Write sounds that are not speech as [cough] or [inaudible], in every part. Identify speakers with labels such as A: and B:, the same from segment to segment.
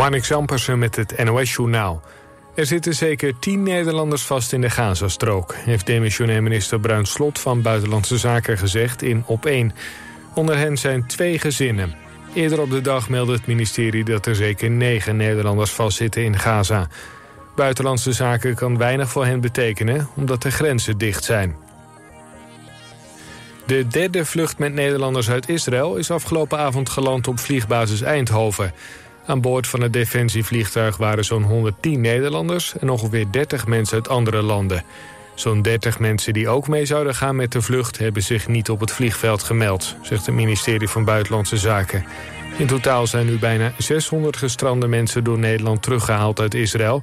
A: Marnik Zampersen met het NOS-journaal. Er zitten zeker tien Nederlanders vast in de Gazastrook... heeft demissionair minister Bruin Slot van Buitenlandse Zaken gezegd in Op1. Onder hen zijn twee gezinnen. Eerder op de dag meldde het ministerie dat er zeker negen Nederlanders vastzitten in Gaza. Buitenlandse Zaken kan weinig voor hen betekenen... omdat de grenzen dicht zijn. De derde vlucht met Nederlanders uit Israël is afgelopen avond geland op vliegbasis Eindhoven. Aan boord van het defensievliegtuig waren zo'n 110 Nederlanders en ongeveer 30 mensen uit andere landen. Zo'n 30 mensen die ook mee zouden gaan met de vlucht hebben zich niet op het vliegveld gemeld, zegt het ministerie van Buitenlandse Zaken. In totaal zijn nu bijna 600 gestrande mensen door Nederland teruggehaald uit Israël.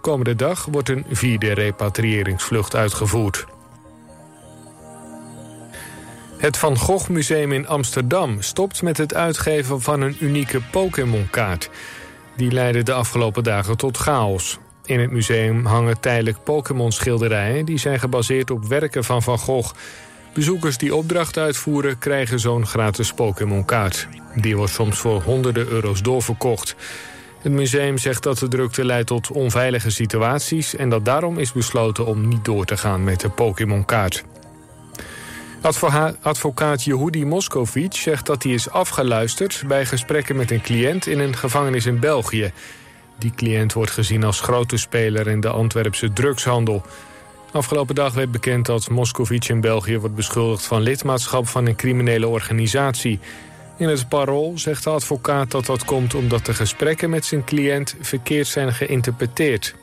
A: Komende dag wordt een vierde repatriëringsvlucht uitgevoerd. Het Van Gogh Museum in Amsterdam stopt met het uitgeven van een unieke Pokémon-kaart. Die leidde de afgelopen dagen tot chaos. In het museum hangen tijdelijk Pokémon-schilderijen... die zijn gebaseerd op werken van Van Gogh. Bezoekers die opdracht uitvoeren krijgen zo'n gratis Pokémon-kaart. Die wordt soms voor honderden euro's doorverkocht. Het museum zegt dat de drukte leidt tot onveilige situaties... en dat daarom is besloten om niet door te gaan met de Pokémon-kaart. Advocaat Yehudi Moscovic zegt dat hij is afgeluisterd... bij gesprekken met een cliënt in een gevangenis in België. Die cliënt wordt gezien als grote speler in de Antwerpse drugshandel. Afgelopen dag werd bekend dat Moscovic in België wordt beschuldigd... van lidmaatschap van een criminele organisatie. In het parool zegt de advocaat dat dat komt omdat de gesprekken met zijn cliënt... verkeerd zijn geïnterpreteerd.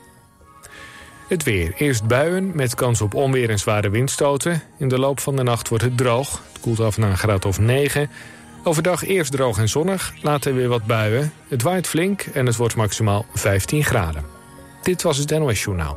A: Het weer. Eerst buien met kans op onweer en zware windstoten. In de loop van de nacht wordt het droog. Het koelt af naar een graad of 9. Overdag eerst droog en zonnig, later weer wat buien. Het waait flink en het wordt maximaal 15 graden. Dit was het NOS Journaal.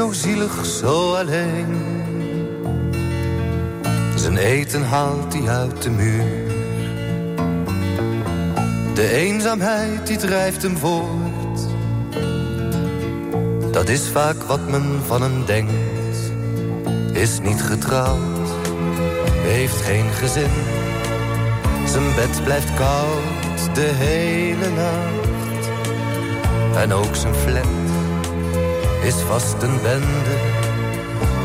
B: Zo zielig, zo alleen. Zijn eten haalt hij uit de muur. De eenzaamheid die drijft hem voort. Dat is vaak wat men van hem denkt. Is niet getrouwd, heeft geen gezin. Zijn bed blijft koud de hele nacht. En ook zijn flat is vast een bende.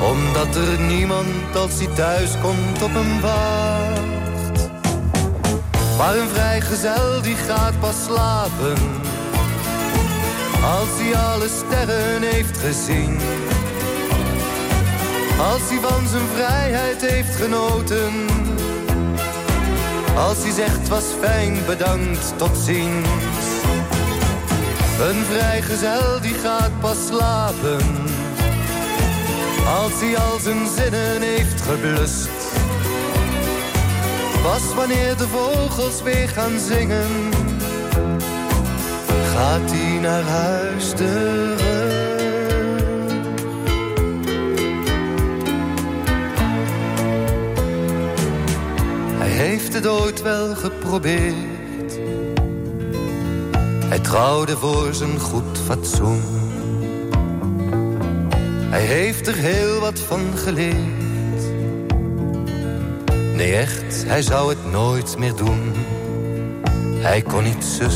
B: Omdat er niemand als hij thuis komt op hem wacht. Maar een vrijgezel die gaat pas slapen. Als hij alle sterren heeft gezien. Als hij van zijn vrijheid heeft genoten. Als hij zegt was fijn, bedankt, tot ziens. Een vrijgezel die gaat pas slapen. Als hij al zijn zinnen heeft geblust. Pas wanneer de vogels weer gaan zingen. Gaat hij naar huis terug. Hij heeft het ooit wel geprobeerd. Hij trouwde voor zijn goed fatsoen. Hij heeft er heel wat van geleerd. Nee, echt, hij zou het nooit meer doen. Hij kon niet zus,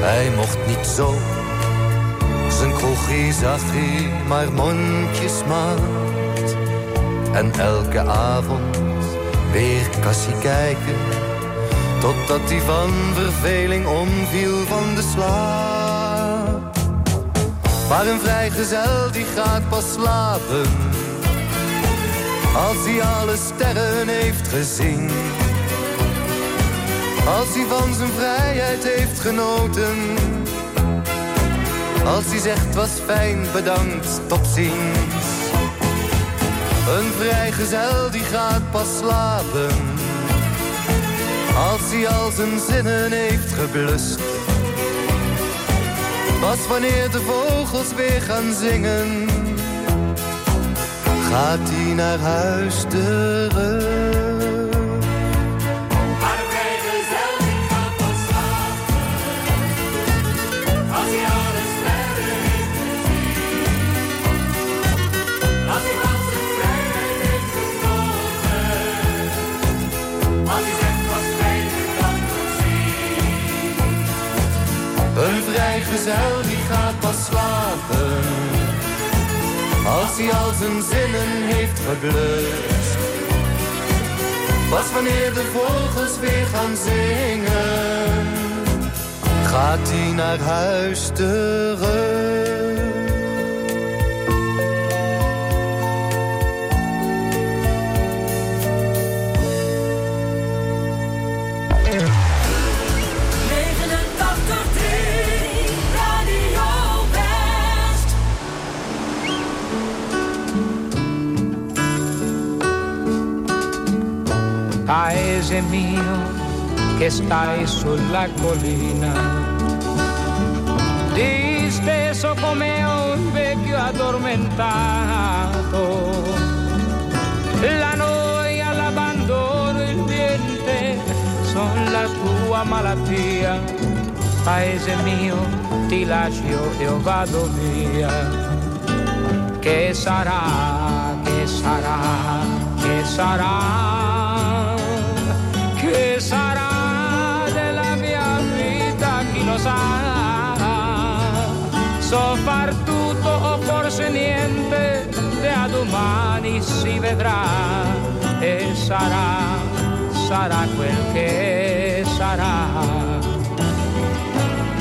B: hij mocht niet zo. Zijn kroegie zag hij maar mondjesmaat. En elke avond weer kassie kijken. Totdat hij van verveling omviel van de slaap. Maar een vrijgezel die gaat pas slapen. Als hij alle sterren heeft gezien. Als hij van zijn vrijheid heeft genoten. Als hij zegt was fijn, bedankt, tot ziens. Een vrijgezel die gaat pas slapen. Als hij al zijn zinnen heeft geblust. Pas wanneer de vogels weer gaan zingen. Gaat hij naar huis terug.
C: Vrijgezel die gaat pas slapen. Als hij
B: al zijn zinnen heeft geblust. Pas wanneer de vogels weer gaan zingen. Gaat hij naar huis terug.
D: Paese mio che stai sulla collina, disteso come un vecchio addormentato. La noia, l'abbandono, il niente sono la tua malattia. Paese mio, ti lascio e vado via. Che sarà, che sarà, che sarà, sa. So far tutto o forse niente, da domani si vedrà e sarà, sarà quel che sarà.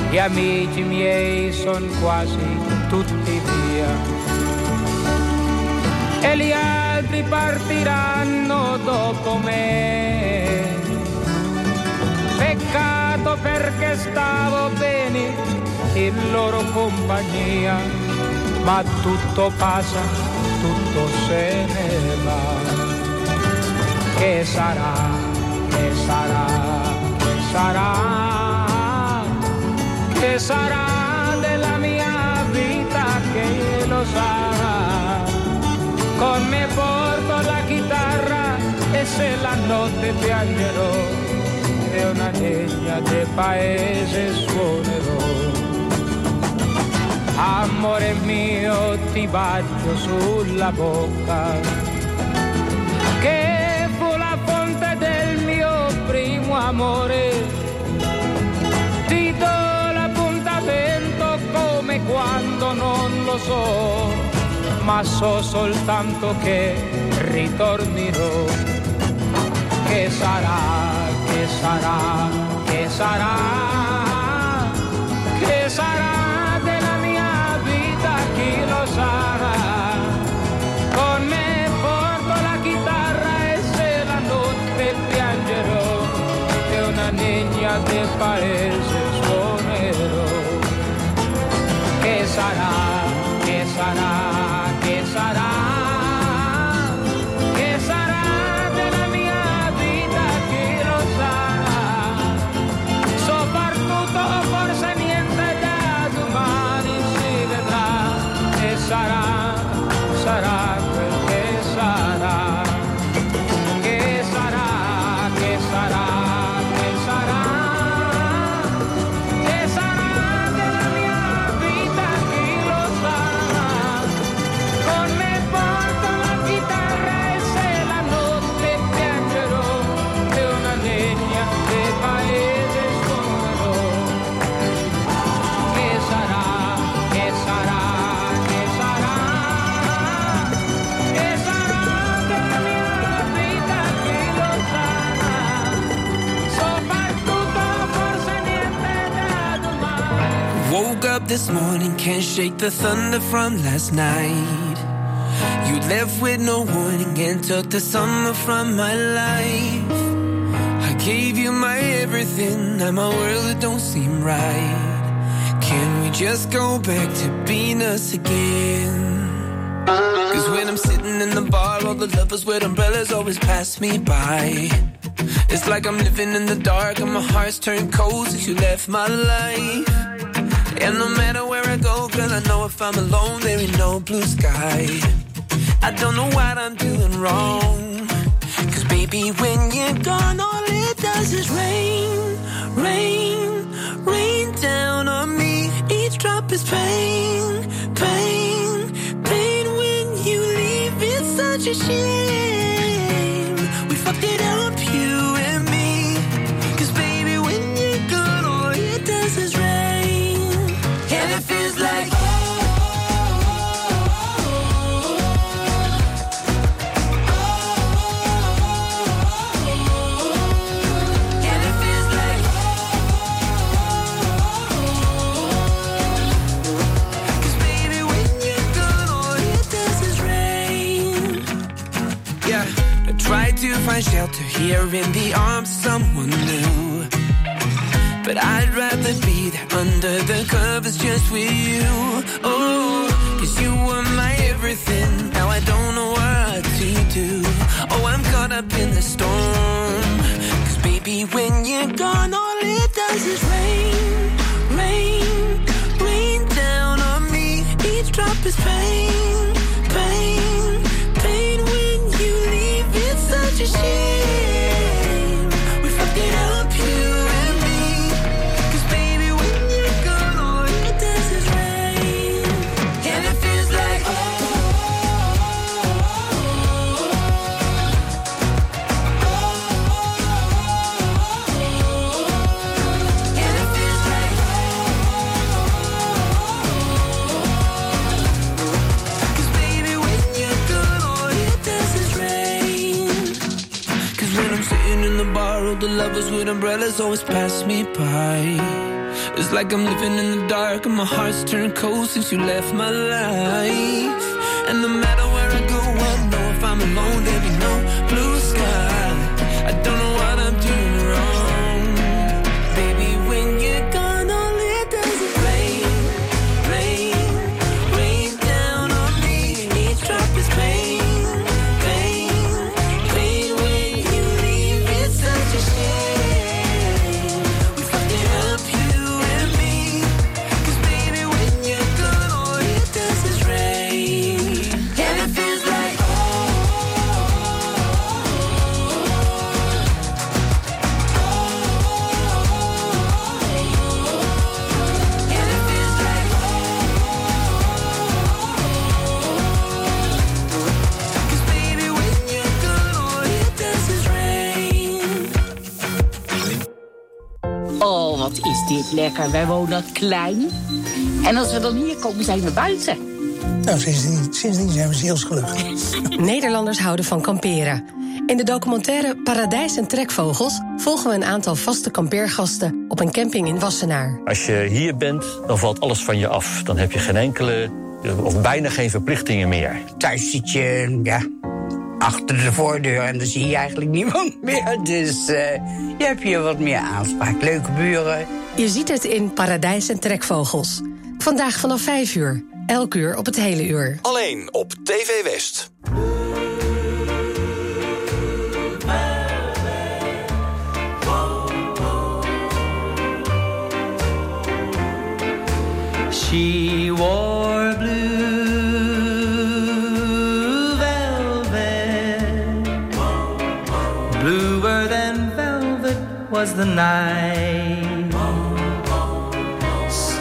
D: Gli amici miei sono quasi tutti via e gli altri partiranno dopo me. vinto perché stavo bene in loro compagnia, ma tutto passa, tutto se ne va. Che sarà, che sarà, che sarà, che sarà della mia vita che lo sa. Con me porto la chitarra e se la notte piangerò. E una degna del paese suonerò. Amore mio ti bacio sulla bocca che fu la fonte del mio primo amore. Ti do l'appuntamento come quando non lo so, ma so soltanto che ritornerò. Che sarà, sarà, che sarà,
E: this morning, can't shake the thunder from last night. You left with no warning and took the summer from my life. I gave you my everything, now my world don't seem right. Can we just go back to being us again? Cause when I'm sitting in the bar, all the lovers with umbrellas always pass me by. It's like I'm living in the dark and my heart's turned cold since you left my life. And no matter where I go, girl, I know if I'm alone, there ain't no blue sky. I don't know what I'm doing wrong. Cause baby, when you're gone, all it does is rain, rain, rain down on me. Each drop is pain, pain, pain when you leave. It's such a shame. Here in the arms of someone new. But I'd rather be there under the covers just with you. Oh, cause you were my everything. Now I don't know what to do. Oh, I'm caught up in the storm. Cause baby, when you're gone, all it does is rain, rain, rain down on me. Each drop is pain, pain, pain when you leave. It's such a shame. The lovers with umbrellas always pass me by. It's like I'm living in the dark and my heart's turned cold since you left my life. And no matter where I go, I know if I'm alone, there'll be no
F: lekker. Wij wonen klein. En als we dan hier komen, zijn we buiten.
G: Nou, sindsdien, sindsdien zijn we zielsgelukkig. [laughs]
H: Nederlanders houden van kamperen. In de documentaire Paradijs en Trekvogels volgen we een aantal vaste kampeergasten op een camping in Wassenaar.
I: Als je hier bent, dan valt alles van je af. Dan heb je geen enkele, of bijna geen verplichtingen meer.
J: Thuis zit je ja, achter de voordeur en dan zie je eigenlijk niemand [laughs] meer. Dus eh, je hebt hier wat meer aanspraak. Leuke buren.
H: Je ziet het in Paradijs en Trekvogels. Vandaag vanaf 5 uur. Elk uur op het hele uur.
K: Alleen op TV West.
L: She wore blue velvet. Bluer than velvet was the night.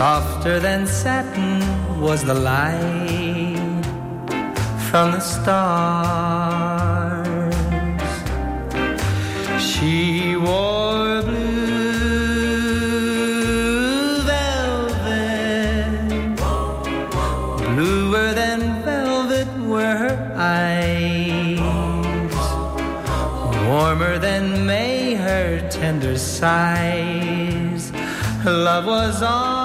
L: Softer than satin was the light from the stars. She wore blue velvet. Bluer than velvet were her eyes. Warmer than May her tender sighs. Her love was ours.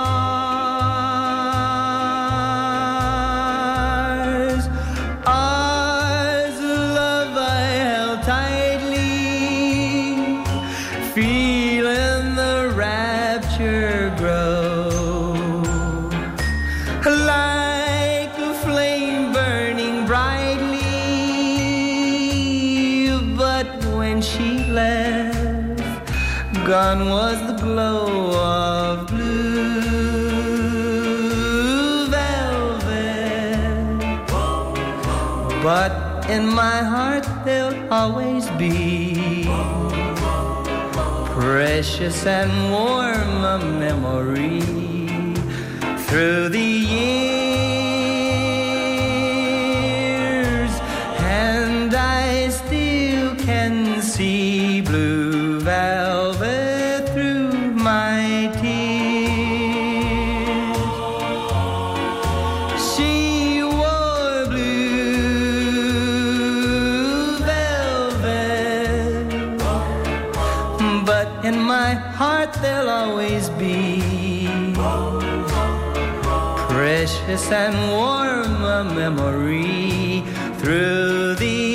L: In my heart, there'll always be precious and warm a memory through the years, my heart there'll always be. Precious and warm a memory through the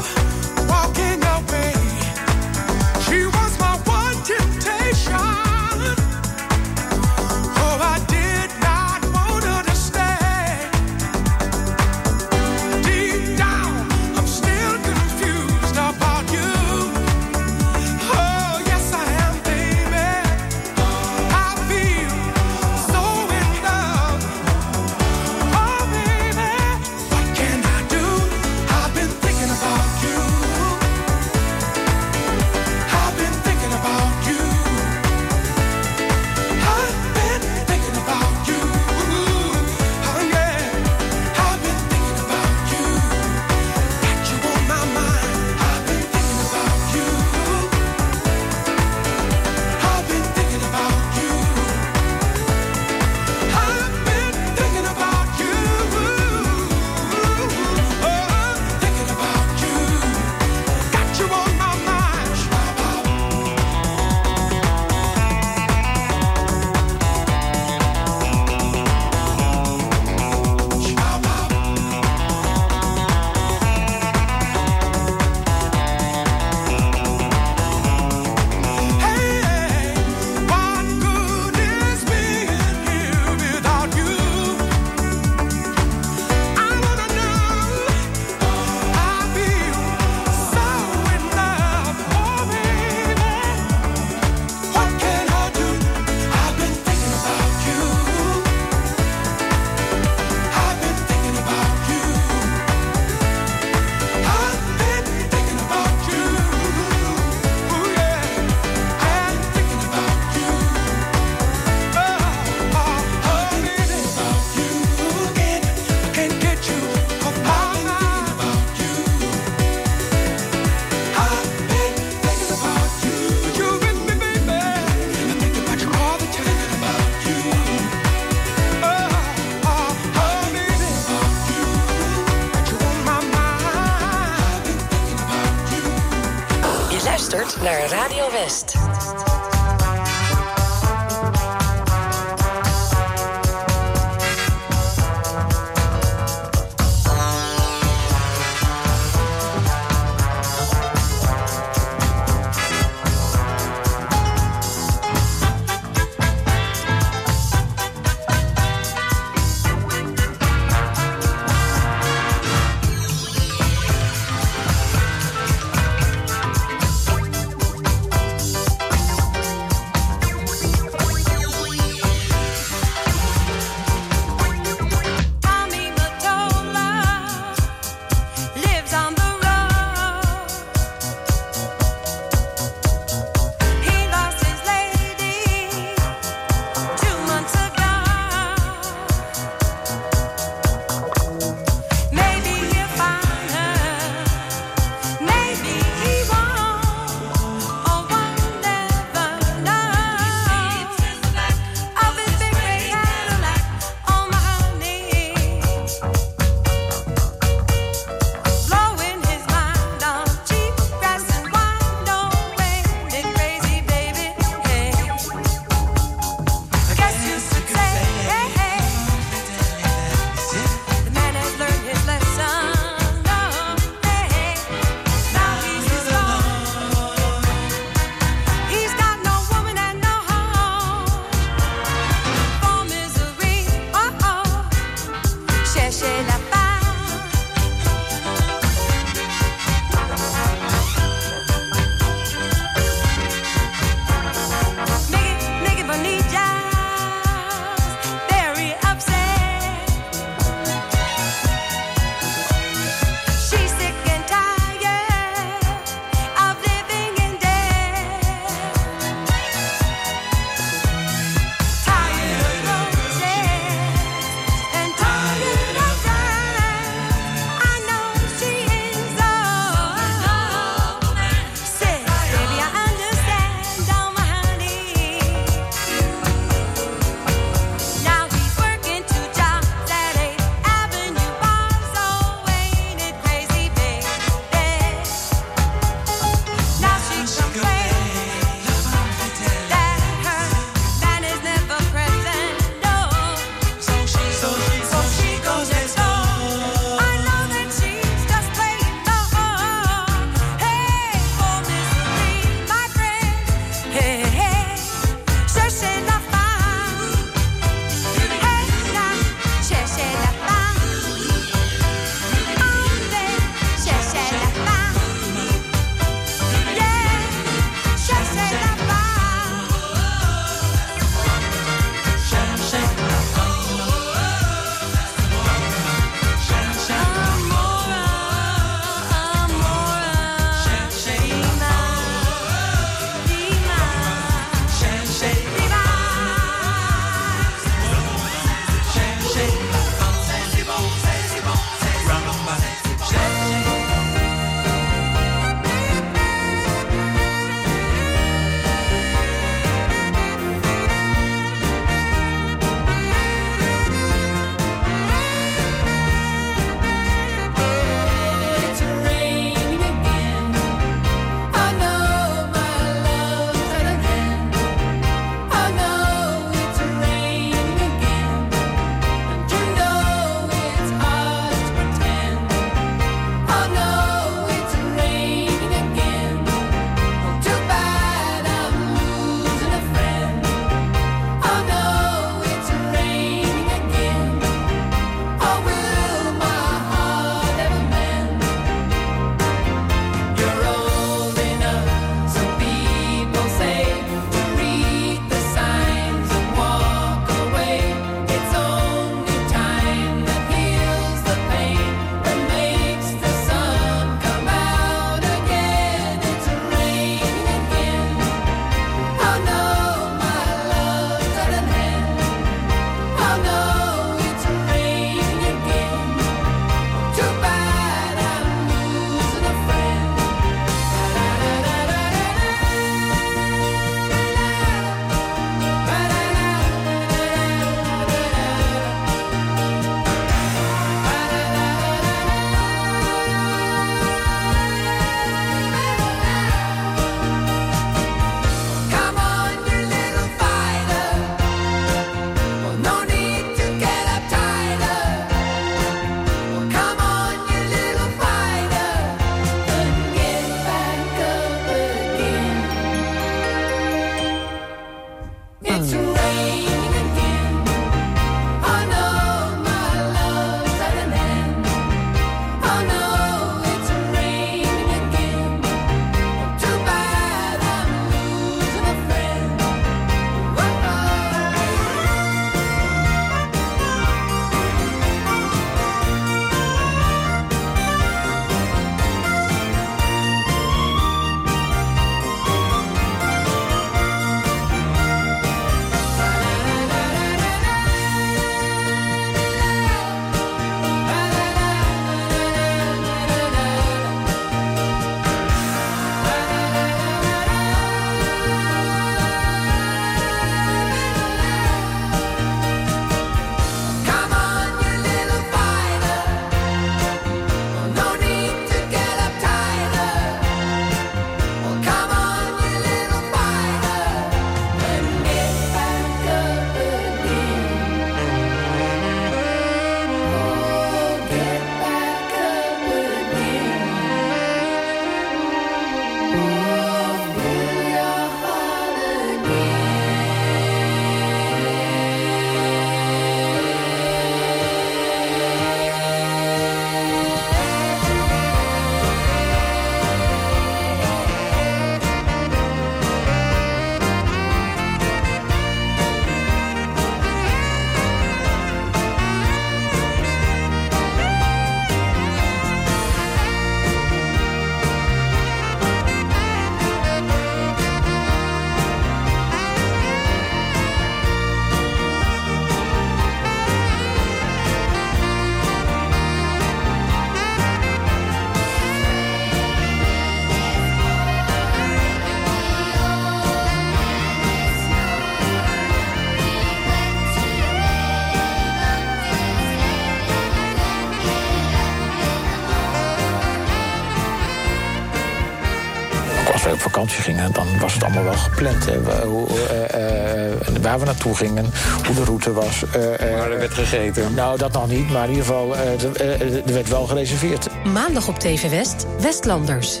M: vakantie gingen, dan was het allemaal wel gepland. Hè. Hoe, eh, eh, waar we naartoe gingen, hoe de route was.
I: Waar er werd gegeten.
M: Nou, dat nog niet, maar in ieder geval, eh, eh, er werd wel gereserveerd.
N: Maandag op TV West, Westlanders.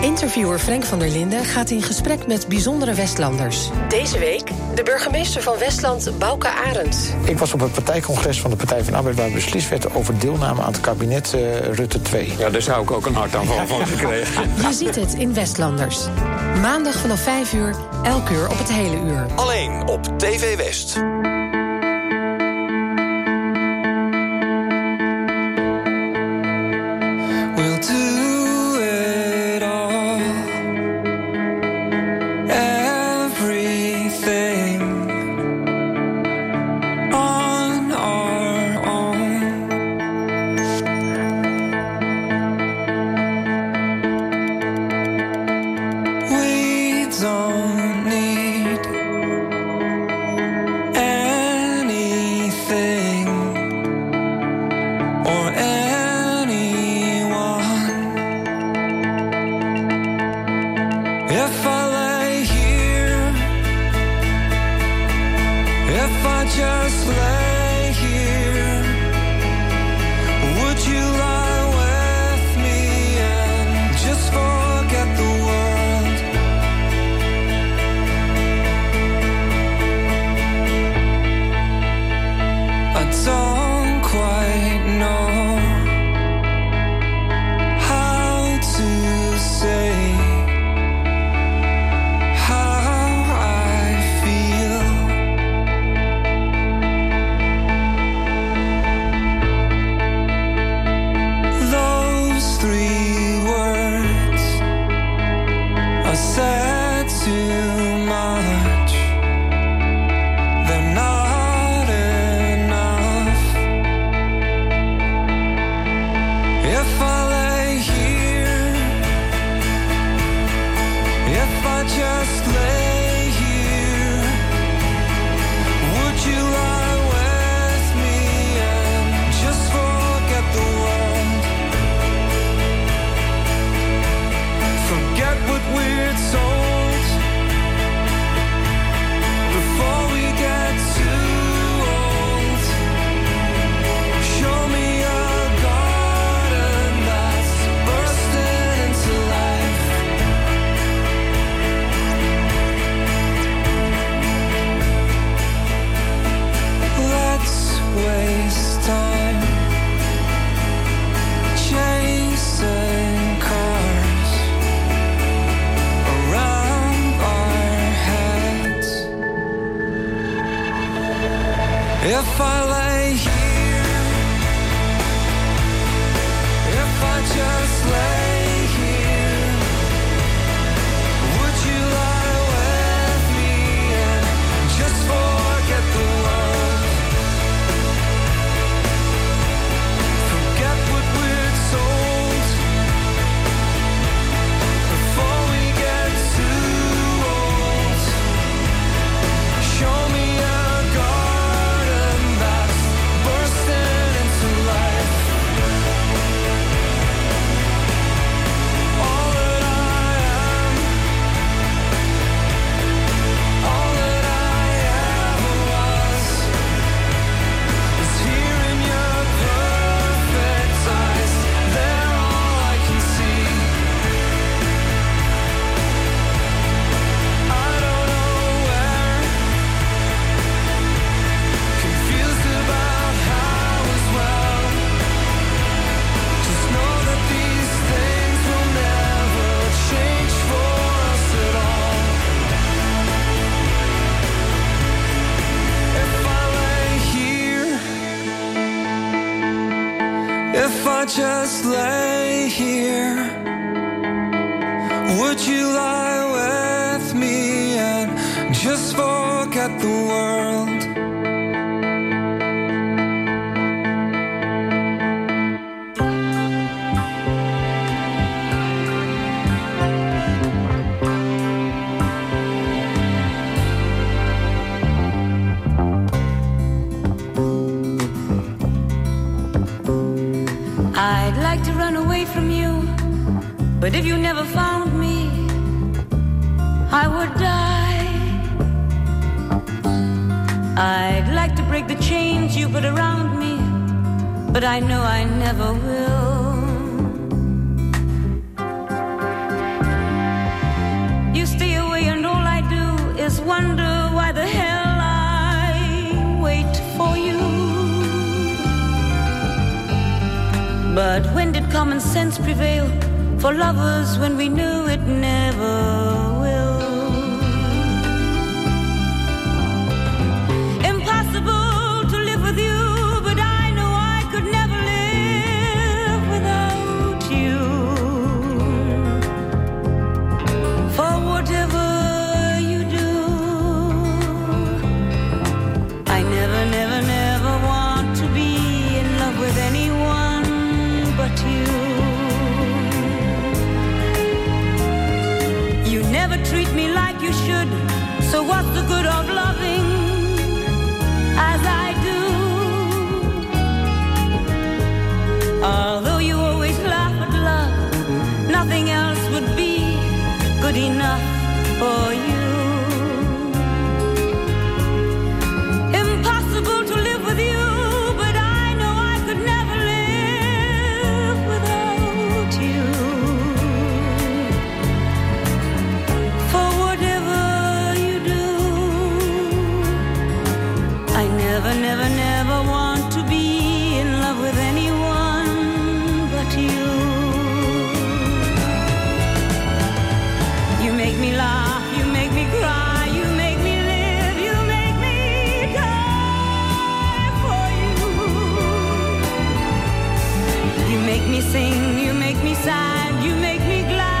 N: Interviewer Frank van der Linden gaat in gesprek met bijzondere Westlanders. Deze week de burgemeester van Westland, Bouke Arends.
M: Ik was op het partijcongres van de Partij van de Arbeid... waar beslist werd over deelname aan het kabinet eh, Rutte 2.
I: Ja, daar zou ik ook een hartaanval van gekregen. [laughs]
N: Je ziet het in Westlanders. Maandag vanaf 5 uur, elk uur op het hele uur.
H: Alleen op TV West.
K: just let I would
O: die. I'd like to break the chains you put around me, but I know I never will. You stay away, and all I do is wonder why the hell I wait for you. But when did common sense prevail for lovers when we knew it never what's the good of loving as I do? Although you always laugh at love, nothing else would be good enough for you. Make me sing, you make me sad, you make me glad,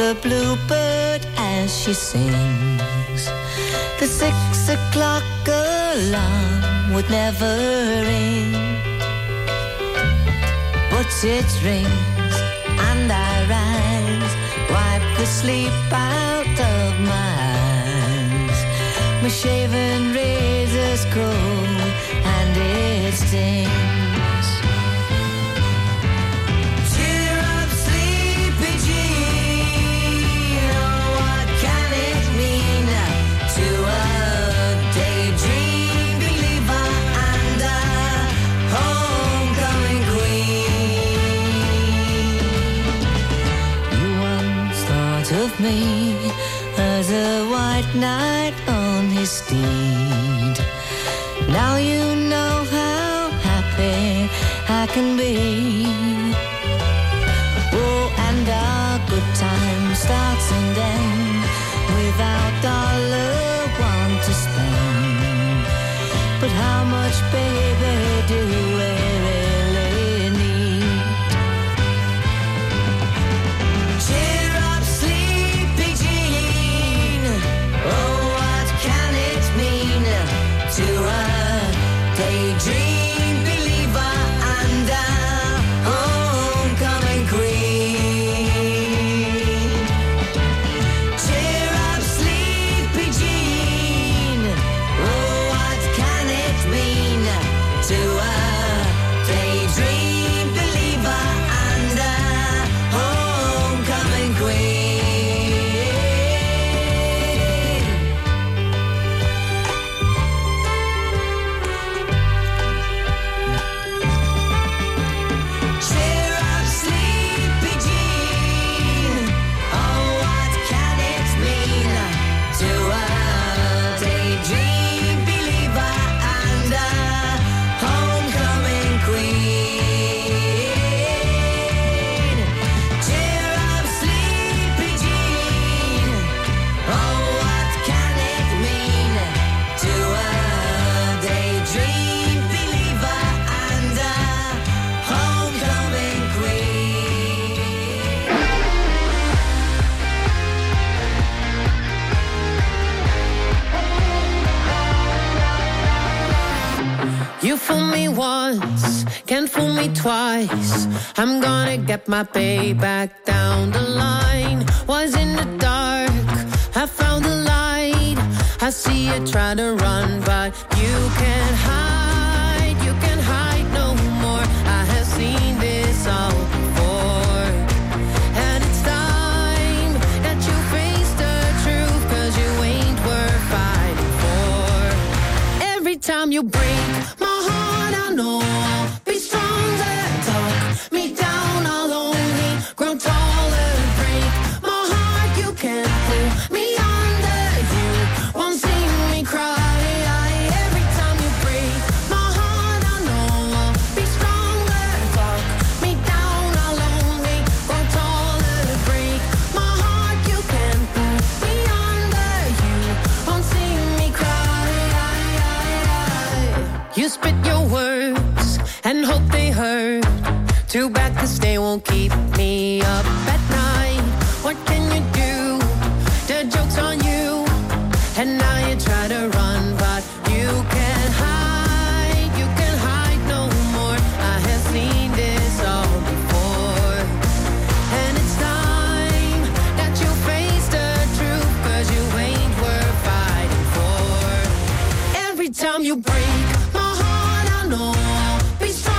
O: the
P: bluebird as she sings. The six o'clock alarm would never ring, but it rings and I rise, wipe the sleep out of my eyes. My shaven razor's cold and it stings. Me as a white knight on his steed. Now you know how happy I can be. Oh, and our good time starts and ends without dollar one to spend. But how much, baby, do we
N: I'm gonna get my payback down the line. Was in the dark, I found the light. I see you try to run, but you can't hide. You can't hide no more. I have seen this all before. And it's time that you face the truth, cause you ain't worth fighting for. Every time you break my heart, I know won't keep me up at night. What can you do? The joke's on you. And now you try to run, but you can't hide. You can hide no more. I have seen this all before. And it's time that you face the truth, 'cause you ain't worth fighting for. Every time you break my heart, I know I'll be stronger.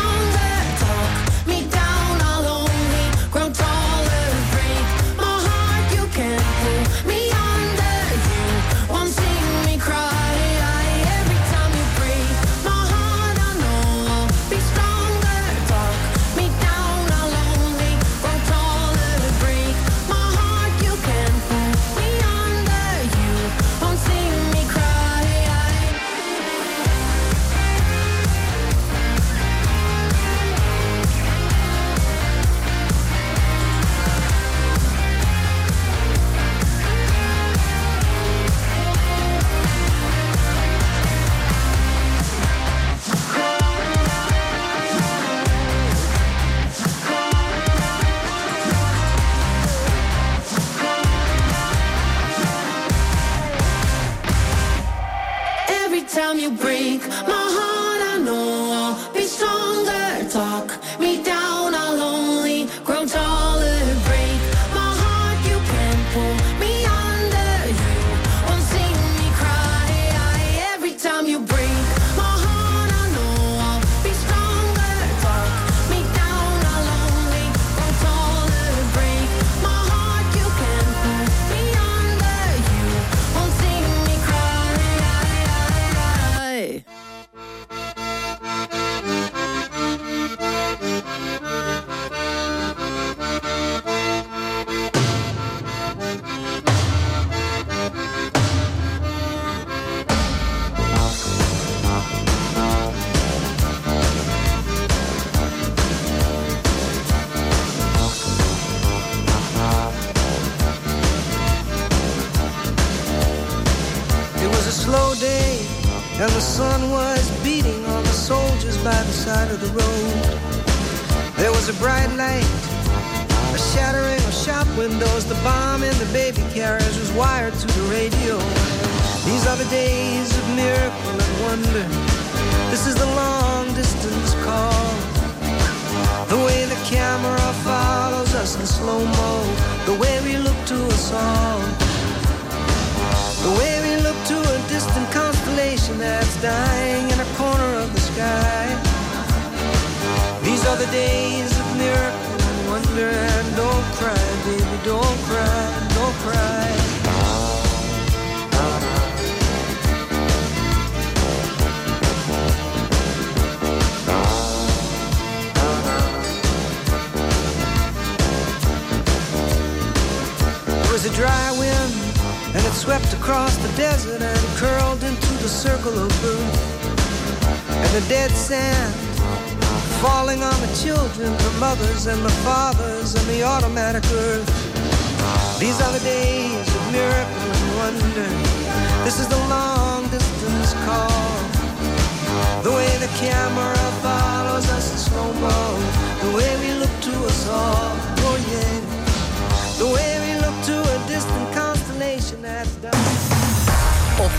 Q: And the sun was beating on the soldiers by the side of the road. There was a bright light, a shattering of shop windows. The bomb in the baby carriage was wired to the radio. These are the days of miracle and wonder. This is the long distance call. The way the camera follows us in slow mo. The way we look to us all. The way constellation that's dying in a corner of the sky. These are the days of miracle and wonder. And don't cry, baby, don't cry, don't cry. It was a dry wind and it swept across the desert and curled into the circle of blue. And the dead sand falling on the children, the mothers and the fathers and the automatic earth. These are the days of miracle and wonder. This is the long distance call. The way the camera follows us in slow mo. The way we look to us all. Oh yeah. The way we look to a distant constellation that's done.